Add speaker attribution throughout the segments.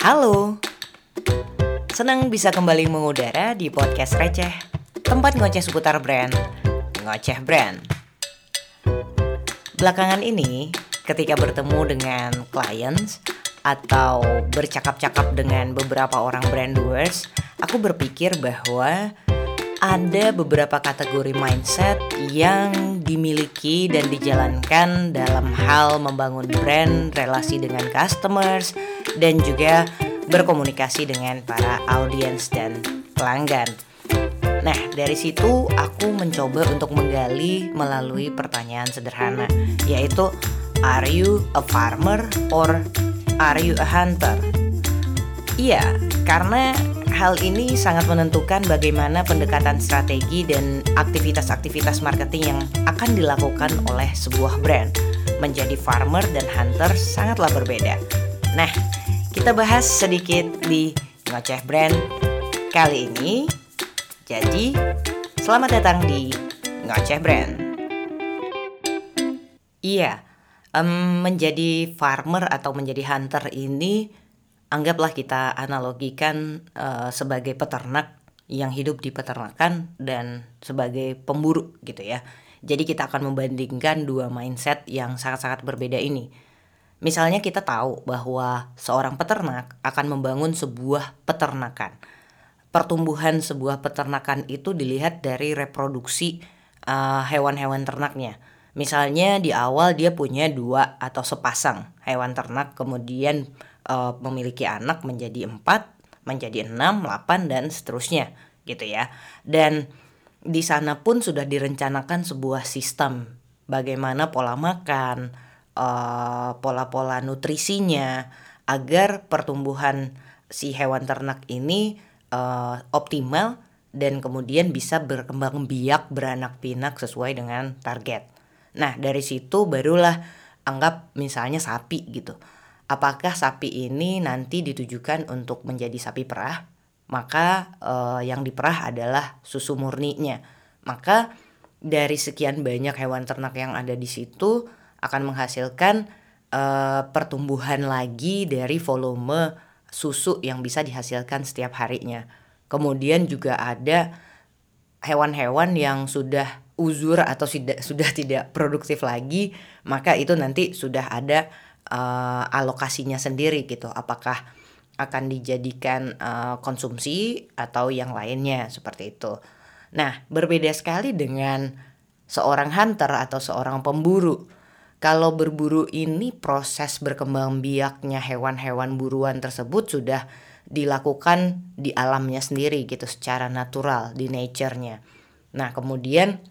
Speaker 1: Halo, senang bisa kembali mengudara di podcast receh, tempat ngoceh seputar brand, ngoceh brand. Belakangan ini, ketika bertemu dengan clients atau bercakap-cakap dengan beberapa orang brand doers, aku berpikir bahwa ada beberapa kategori mindset yang dimiliki dan dijalankan dalam hal membangun brand, relasi dengan customers, dan juga berkomunikasi dengan para audiens dan pelanggan. Nah, dari situ aku mencoba untuk menggali melalui pertanyaan sederhana, yaitu Are you a farmer or are you a hunter? Iya, karena hal ini sangat menentukan bagaimana pendekatan strategi dan aktivitas-aktivitas marketing yang akan dilakukan oleh sebuah brand. Menjadi farmer dan hunter sangatlah berbeda. Nah, kita bahas sedikit di Ngoceh Brand kali ini. Jadi, selamat datang di Ngoceh Brand. Iya, um, menjadi farmer atau menjadi hunter ini anggaplah kita analogikan uh, sebagai peternak yang hidup di peternakan dan sebagai pemburu gitu ya. Jadi kita akan membandingkan dua mindset yang sangat-sangat berbeda ini. Misalnya kita tahu bahwa seorang peternak akan membangun sebuah peternakan. Pertumbuhan sebuah peternakan itu dilihat dari reproduksi uh, hewan-hewan ternaknya. Misalnya di awal dia punya dua atau sepasang hewan ternak, kemudian uh, memiliki anak menjadi empat, menjadi enam, delapan dan seterusnya gitu ya. Dan di sana pun sudah direncanakan sebuah sistem bagaimana pola makan, uh, pola-pola nutrisinya agar pertumbuhan si hewan ternak ini uh, optimal dan kemudian bisa berkembang biak beranak pinak sesuai dengan target. Nah dari situ barulah anggap misalnya sapi gitu apakah sapi ini nanti ditujukan untuk menjadi sapi perah, maka eh, yang diperah adalah susu murninya. Maka dari sekian banyak hewan ternak yang ada di situ akan menghasilkan eh, pertumbuhan lagi dari volume susu yang bisa dihasilkan setiap harinya. Kemudian juga ada hewan-hewan yang sudah uzur atau sudah sudah tidak produktif lagi, maka itu nanti sudah ada uh, alokasinya sendiri gitu. Apakah akan dijadikan uh, konsumsi atau yang lainnya seperti itu. Nah berbeda sekali dengan seorang hunter atau seorang pemburu. Kalau berburu ini proses berkembang biaknya hewan-hewan buruan tersebut sudah dilakukan di alamnya sendiri gitu secara natural di nature-nya. Nah, kemudian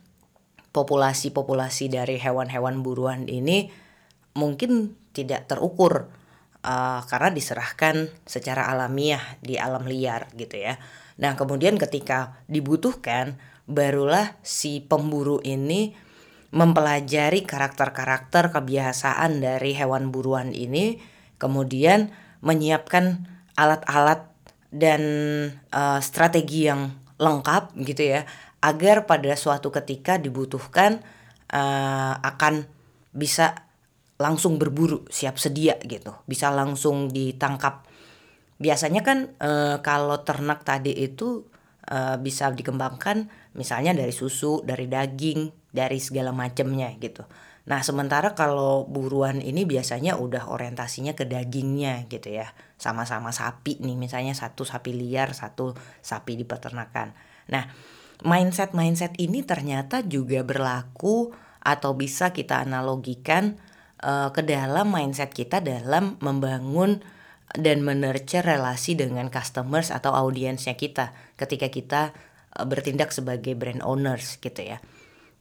Speaker 1: populasi-populasi dari hewan-hewan buruan ini mungkin tidak terukur uh, karena diserahkan secara alamiah di alam liar gitu ya. Nah kemudian ketika dibutuhkan barulah si pemburu ini mempelajari karakter-karakter kebiasaan dari hewan buruan ini, kemudian menyiapkan alat-alat dan uh, strategi yang lengkap gitu ya, agar pada suatu ketika dibutuhkan uh, akan bisa langsung berburu, siap sedia gitu, bisa langsung ditangkap. Biasanya kan e, kalau ternak tadi itu e, bisa dikembangkan misalnya dari susu, dari daging, dari segala macamnya gitu. Nah, sementara kalau buruan ini biasanya udah orientasinya ke dagingnya gitu ya. Sama-sama sapi nih, misalnya satu sapi liar, satu sapi di peternakan. Nah, mindset-mindset ini ternyata juga berlaku atau bisa kita analogikan uh, ke dalam mindset kita dalam membangun dan menurture relasi dengan customers atau audiensnya kita ketika kita uh, bertindak sebagai brand owners gitu ya.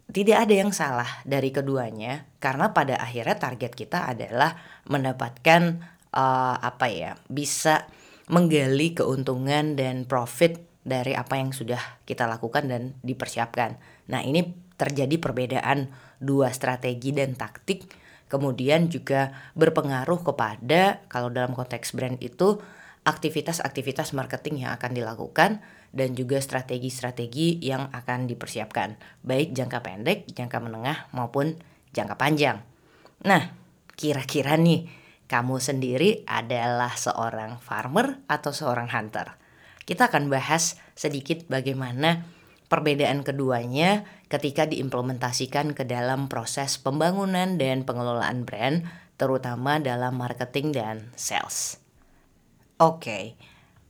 Speaker 1: Tidak ada yang salah dari keduanya karena pada akhirnya target kita adalah mendapatkan uh, apa ya bisa menggali keuntungan dan profit dari apa yang sudah kita lakukan dan dipersiapkan. Nah ini terjadi perbedaan dua strategi dan taktik kemudian juga berpengaruh kepada kalau dalam konteks brand itu aktivitas-aktivitas marketing yang akan dilakukan dan juga strategi-strategi yang akan dipersiapkan baik jangka pendek, jangka menengah maupun jangka panjang. Nah, kira-kira nih kamu sendiri adalah seorang farmer atau seorang hunter? Kita akan bahas sedikit bagaimana perbedaan keduanya ketika diimplementasikan ke dalam proses pembangunan dan pengelolaan brand, terutama dalam marketing dan sales. Oke,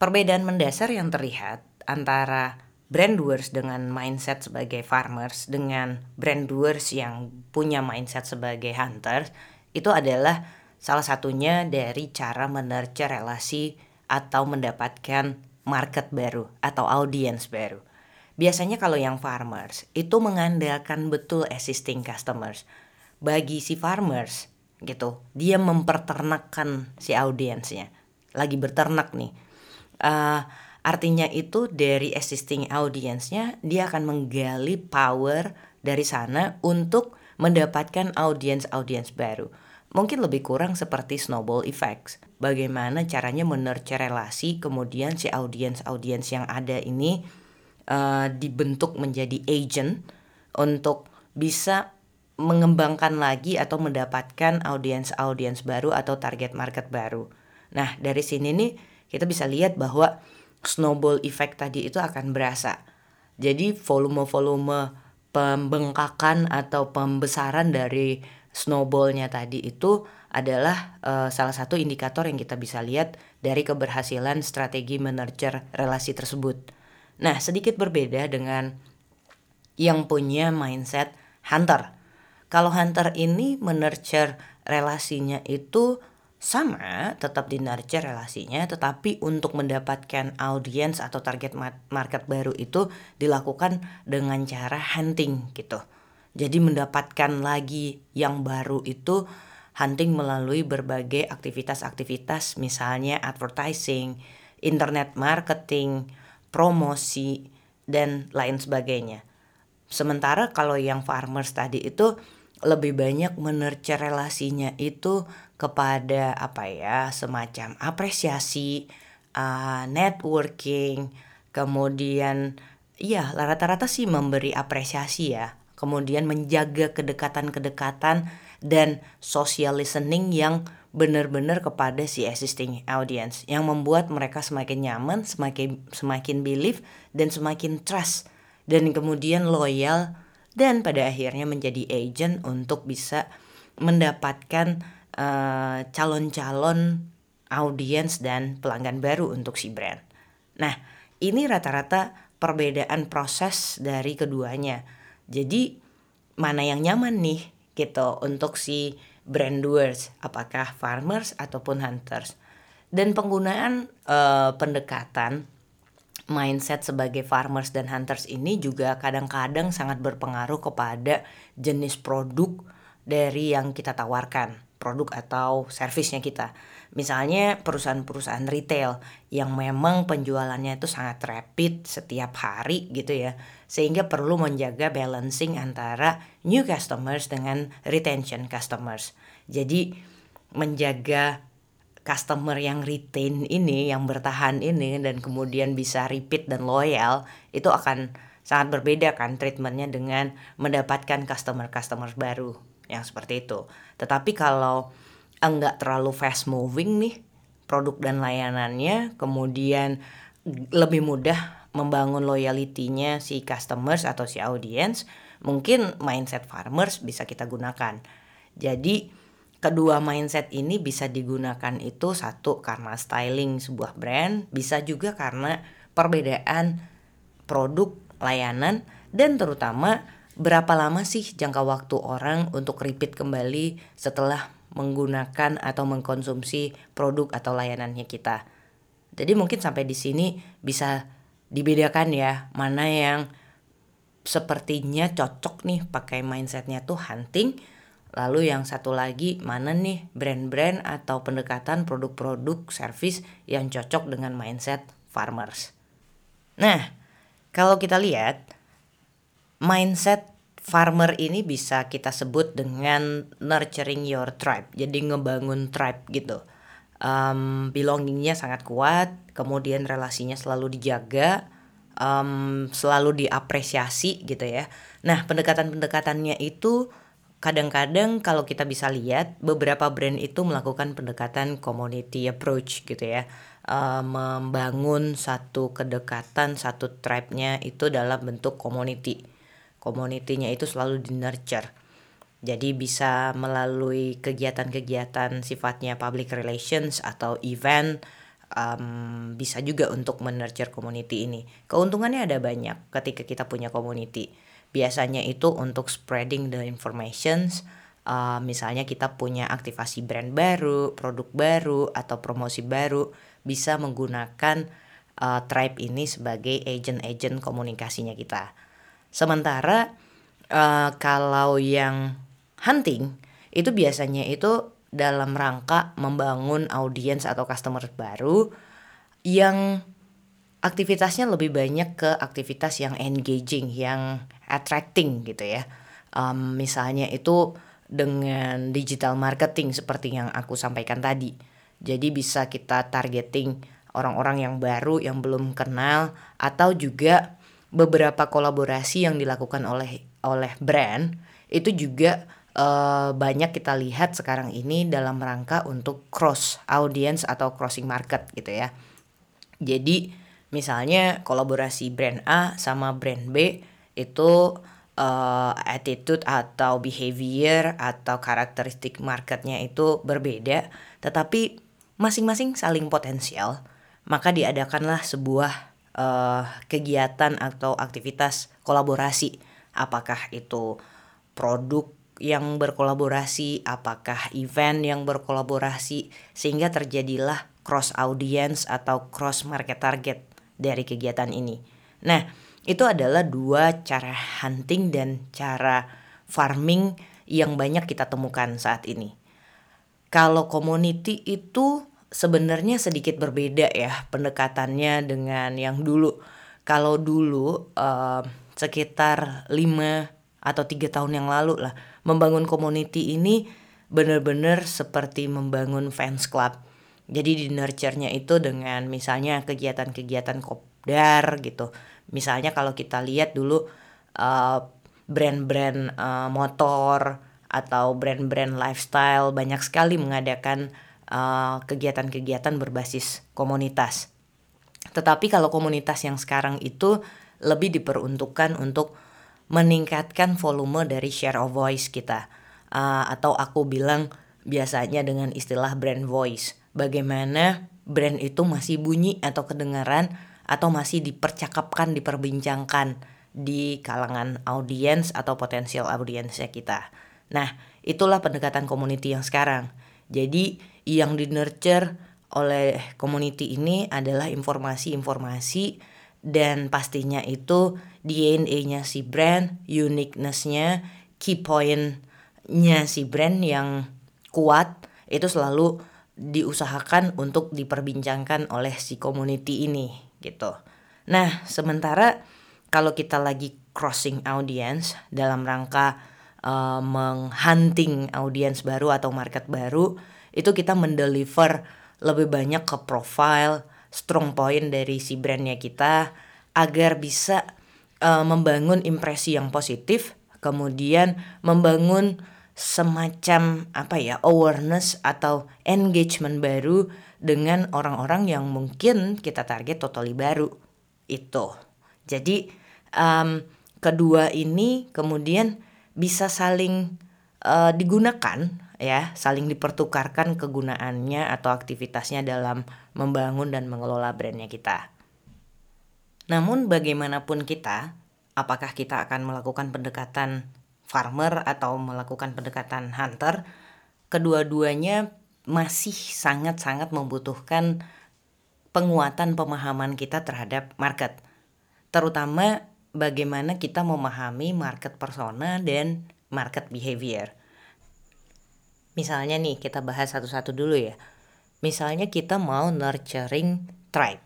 Speaker 1: perbedaan mendasar yang terlihat antara brand doers dengan mindset sebagai farmers dengan brand doers yang punya mindset sebagai hunters itu adalah Salah satunya dari cara menercer relasi atau mendapatkan market baru atau audience baru. Biasanya kalau yang farmers itu mengandalkan betul existing customers. Bagi si farmers gitu, dia memperternakkan si audiensnya. Lagi berternak nih. Uh, artinya itu dari existing audiensnya dia akan menggali power dari sana untuk mendapatkan audience-audience baru mungkin lebih kurang seperti snowball effects. Bagaimana caranya menercer relasi, kemudian si audiens-audiens yang ada ini uh, dibentuk menjadi agent untuk bisa mengembangkan lagi atau mendapatkan audiens-audiens baru atau target market baru. Nah, dari sini nih kita bisa lihat bahwa snowball effect tadi itu akan berasa. Jadi volume-volume pembengkakan atau pembesaran dari snowballnya tadi itu adalah uh, salah satu indikator yang kita bisa lihat dari keberhasilan strategi menurture relasi tersebut. Nah, sedikit berbeda dengan yang punya mindset hunter. Kalau hunter ini menurture relasinya itu sama, tetap di relasinya, tetapi untuk mendapatkan audiens atau target market baru itu dilakukan dengan cara hunting gitu. Jadi mendapatkan lagi yang baru itu hunting melalui berbagai aktivitas-aktivitas misalnya advertising, internet marketing, promosi dan lain sebagainya. Sementara kalau yang farmers tadi itu lebih banyak menercer relasinya itu kepada apa ya semacam apresiasi, uh, networking, kemudian iya rata-rata sih memberi apresiasi ya kemudian menjaga kedekatan-kedekatan dan social listening yang benar-benar kepada si existing audience yang membuat mereka semakin nyaman, semakin semakin believe dan semakin trust dan kemudian loyal dan pada akhirnya menjadi agent untuk bisa mendapatkan eh, calon-calon audience dan pelanggan baru untuk si brand. Nah, ini rata-rata perbedaan proses dari keduanya jadi mana yang nyaman nih gitu untuk si brand doers, apakah farmers ataupun hunters. Dan penggunaan uh, pendekatan mindset sebagai farmers dan hunters ini juga kadang-kadang sangat berpengaruh kepada jenis produk dari yang kita tawarkan, produk atau servisnya kita. Misalnya perusahaan-perusahaan retail yang memang penjualannya itu sangat rapid setiap hari gitu ya. Sehingga perlu menjaga balancing antara new customers dengan retention customers. Jadi menjaga customer yang retain ini, yang bertahan ini dan kemudian bisa repeat dan loyal itu akan sangat berbeda kan treatmentnya dengan mendapatkan customer-customer baru yang seperti itu. Tetapi kalau enggak terlalu fast moving nih produk dan layanannya. Kemudian lebih mudah membangun loyalitinya si customers atau si audience. Mungkin mindset farmers bisa kita gunakan. Jadi kedua mindset ini bisa digunakan itu satu karena styling sebuah brand bisa juga karena perbedaan produk layanan dan terutama berapa lama sih jangka waktu orang untuk repeat kembali setelah menggunakan atau mengkonsumsi produk atau layanannya kita. Jadi mungkin sampai di sini bisa dibedakan ya mana yang sepertinya cocok nih pakai mindsetnya tuh hunting lalu yang satu lagi mana nih brand-brand atau pendekatan produk-produk service yang cocok dengan mindset farmers. Nah, kalau kita lihat mindset farmer ini bisa kita sebut dengan nurturing your tribe jadi ngebangun tribe gitu. Um, belongingnya sangat kuat kemudian relasinya selalu dijaga um, selalu diapresiasi gitu ya. Nah pendekatan pendekatannya itu kadang-kadang kalau kita bisa lihat beberapa brand itu melakukan pendekatan community approach gitu ya. Membangun satu kedekatan satu tribe-nya itu dalam bentuk community community-nya itu selalu di nurture. Jadi bisa melalui kegiatan-kegiatan sifatnya public relations atau event um, bisa juga untuk menurture community ini. Keuntungannya ada banyak ketika kita punya community. Biasanya itu untuk spreading the informations uh, misalnya kita punya aktivasi brand baru produk baru atau promosi baru bisa menggunakan uh, tribe ini sebagai agent-agent komunikasinya kita sementara uh, kalau yang hunting itu biasanya itu dalam rangka membangun audiens atau customer baru yang aktivitasnya lebih banyak ke aktivitas yang engaging, yang attracting gitu ya. Um, misalnya itu dengan digital marketing seperti yang aku sampaikan tadi. Jadi bisa kita targeting orang-orang yang baru yang belum kenal atau juga beberapa kolaborasi yang dilakukan oleh oleh brand itu juga uh, banyak kita lihat sekarang ini dalam rangka untuk cross audience atau crossing market gitu ya. Jadi Misalnya kolaborasi brand A sama brand B itu uh, attitude atau behavior atau karakteristik marketnya itu berbeda, tetapi masing-masing saling potensial. Maka diadakanlah sebuah uh, kegiatan atau aktivitas kolaborasi. Apakah itu produk yang berkolaborasi, apakah event yang berkolaborasi, sehingga terjadilah cross audience atau cross market target dari kegiatan ini. Nah, itu adalah dua cara hunting dan cara farming yang banyak kita temukan saat ini. Kalau community itu sebenarnya sedikit berbeda ya pendekatannya dengan yang dulu. Kalau dulu uh, sekitar 5 atau tiga tahun yang lalu lah membangun community ini benar-benar seperti membangun fans club jadi di nurture-nya itu dengan misalnya kegiatan-kegiatan kopdar gitu. Misalnya kalau kita lihat dulu uh, brand-brand uh, motor atau brand-brand lifestyle banyak sekali mengadakan uh, kegiatan-kegiatan berbasis komunitas. Tetapi kalau komunitas yang sekarang itu lebih diperuntukkan untuk meningkatkan volume dari share of voice kita. Uh, atau aku bilang biasanya dengan istilah brand voice bagaimana brand itu masih bunyi atau kedengaran atau masih dipercakapkan, diperbincangkan di kalangan audiens atau potensial audiensnya kita. Nah, itulah pendekatan community yang sekarang. Jadi, yang di nurture oleh community ini adalah informasi-informasi dan pastinya itu DNA-nya si brand, uniqueness-nya, key point-nya si brand yang kuat itu selalu diusahakan untuk diperbincangkan oleh si community ini gitu. Nah, sementara kalau kita lagi crossing audience dalam rangka uh, menghunting audience baru atau market baru, itu kita mendeliver lebih banyak ke profile, strong point dari si brandnya kita agar bisa uh, membangun impresi yang positif, kemudian membangun semacam apa ya awareness atau engagement baru dengan orang-orang yang mungkin kita target totally baru. Itu. Jadi um, kedua ini kemudian bisa saling uh, digunakan ya saling dipertukarkan kegunaannya atau aktivitasnya dalam membangun dan mengelola brandnya kita namun bagaimanapun kita apakah kita akan melakukan pendekatan farmer atau melakukan pendekatan hunter, kedua-duanya masih sangat-sangat membutuhkan penguatan pemahaman kita terhadap market. Terutama bagaimana kita memahami market persona dan market behavior. Misalnya nih, kita bahas satu-satu dulu ya. Misalnya kita mau nurturing tribe.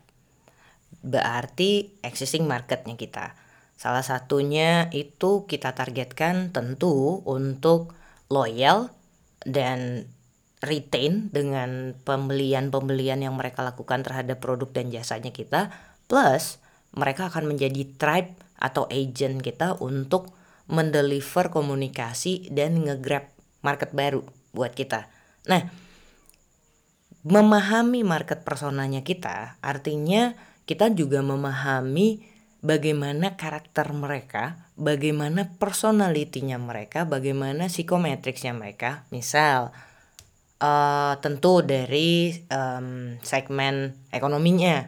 Speaker 1: Berarti existing marketnya kita Salah satunya itu kita targetkan tentu untuk loyal dan retain dengan pembelian-pembelian yang mereka lakukan terhadap produk dan jasanya kita plus mereka akan menjadi tribe atau agent kita untuk mendeliver komunikasi dan ngegrab market baru buat kita. Nah, memahami market personanya kita artinya kita juga memahami bagaimana karakter mereka, bagaimana personalitinya mereka, bagaimana psikometriksnya mereka. Misal, uh, tentu dari um, segmen ekonominya,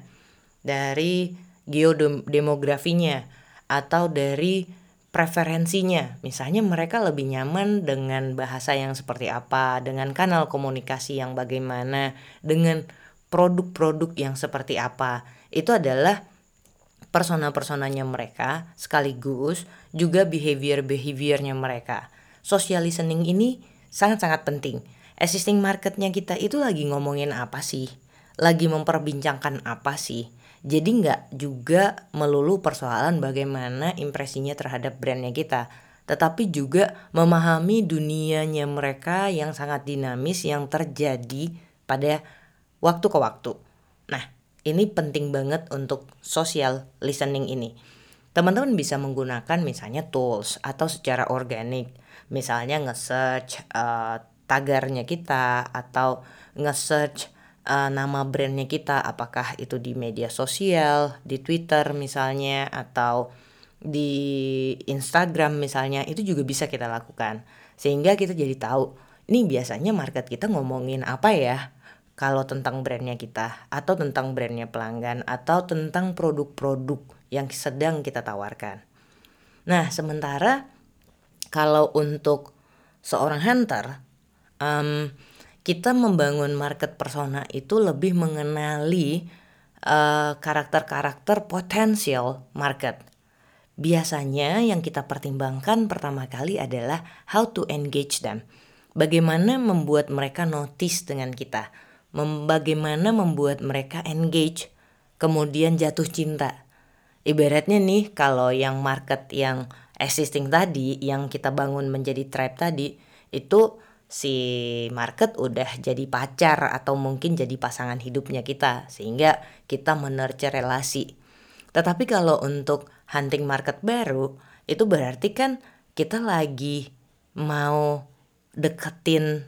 Speaker 1: dari geodemografinya, atau dari preferensinya. Misalnya mereka lebih nyaman dengan bahasa yang seperti apa, dengan kanal komunikasi yang bagaimana, dengan produk-produk yang seperti apa. Itu adalah persona-personanya mereka sekaligus juga behavior-behaviornya mereka. Social listening ini sangat-sangat penting. Existing marketnya kita itu lagi ngomongin apa sih? Lagi memperbincangkan apa sih? Jadi nggak juga melulu persoalan bagaimana impresinya terhadap brandnya kita, tetapi juga memahami dunianya mereka yang sangat dinamis yang terjadi pada waktu ke waktu. Nah, ini penting banget untuk social listening ini. Teman-teman bisa menggunakan misalnya tools atau secara organik. Misalnya nge-search uh, tagarnya kita atau nge-search uh, nama brandnya kita apakah itu di media sosial, di Twitter misalnya atau di Instagram misalnya itu juga bisa kita lakukan sehingga kita jadi tahu ini biasanya market kita ngomongin apa ya kalau tentang brandnya kita atau tentang brandnya pelanggan atau tentang produk-produk yang sedang kita tawarkan. Nah, sementara kalau untuk seorang hunter, um, kita membangun market persona itu lebih mengenali uh, karakter-karakter potensial market. Biasanya yang kita pertimbangkan pertama kali adalah how to engage them. Bagaimana membuat mereka notice dengan kita mem bagaimana membuat mereka engage, kemudian jatuh cinta. Ibaratnya nih kalau yang market yang existing tadi, yang kita bangun menjadi tribe tadi, itu si market udah jadi pacar atau mungkin jadi pasangan hidupnya kita sehingga kita menurture relasi. Tetapi kalau untuk hunting market baru itu berarti kan kita lagi mau deketin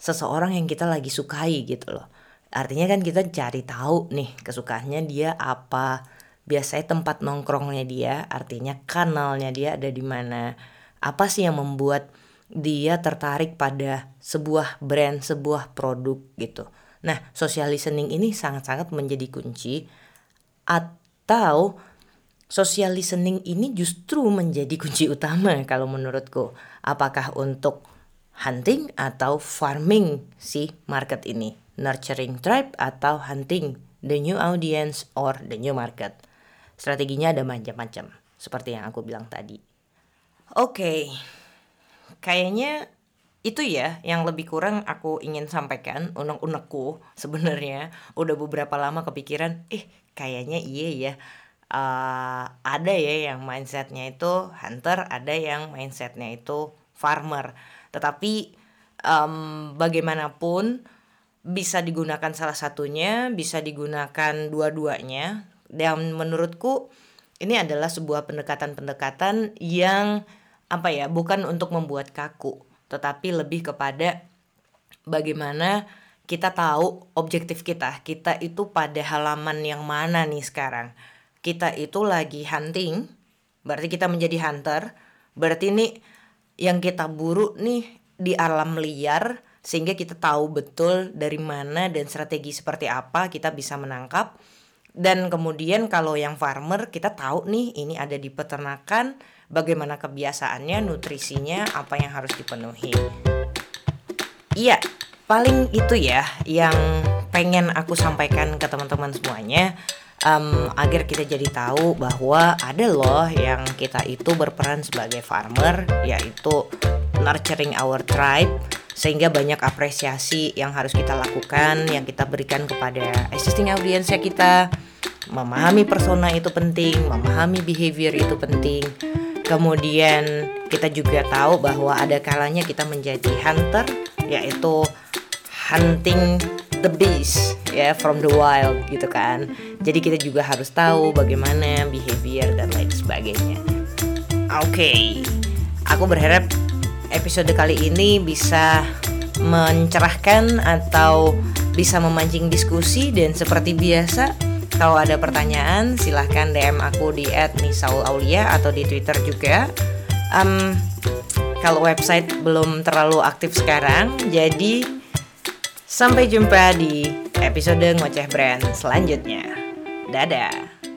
Speaker 1: seseorang yang kita lagi sukai gitu loh. Artinya kan kita cari tahu nih kesukaannya dia apa. Biasanya tempat nongkrongnya dia, artinya kanalnya dia ada di mana. Apa sih yang membuat dia tertarik pada sebuah brand, sebuah produk gitu. Nah, social listening ini sangat-sangat menjadi kunci atau social listening ini justru menjadi kunci utama kalau menurutku. Apakah untuk hunting atau farming si market ini, nurturing tribe atau hunting the new audience or the new market. Strateginya ada macam-macam, seperti yang aku bilang tadi. Oke, okay. Kayaknya itu ya yang lebih kurang aku ingin sampaikan unek-unekku sebenarnya. Udah beberapa lama kepikiran eh kayaknya iya ya. Uh, ada ya yang mindsetnya itu hunter ada yang mindsetnya itu farmer. Tetapi um, bagaimanapun bisa digunakan salah satunya, bisa digunakan dua-duanya. Dan menurutku ini adalah sebuah pendekatan-pendekatan yang apa ya, bukan untuk membuat kaku, tetapi lebih kepada bagaimana kita tahu objektif kita. Kita itu pada halaman yang mana nih sekarang? Kita itu lagi hunting, berarti kita menjadi hunter. Berarti ini yang kita buru nih di alam liar sehingga kita tahu betul dari mana dan strategi seperti apa kita bisa menangkap dan kemudian kalau yang farmer kita tahu nih ini ada di peternakan bagaimana kebiasaannya nutrisinya apa yang harus dipenuhi. Iya paling itu ya yang pengen aku sampaikan ke teman-teman semuanya um, agar kita jadi tahu bahwa ada loh yang kita itu berperan sebagai farmer yaitu nurturing our tribe sehingga banyak apresiasi yang harus kita lakukan yang kita berikan kepada existing audience kita. Memahami persona itu penting memahami behavior itu penting. Kemudian kita juga tahu bahwa ada kalanya kita menjadi hunter yaitu hunting the beast ya from the wild gitu kan. Jadi kita juga harus tahu bagaimana behavior dan lain sebagainya. Oke okay. aku berharap episode kali ini bisa mencerahkan atau bisa memancing diskusi dan seperti biasa kalau ada pertanyaan silahkan DM aku di @nisaulaulia atau di Twitter juga. Um, kalau website belum terlalu aktif sekarang, jadi sampai jumpa di episode ngoceh brand selanjutnya. Dadah.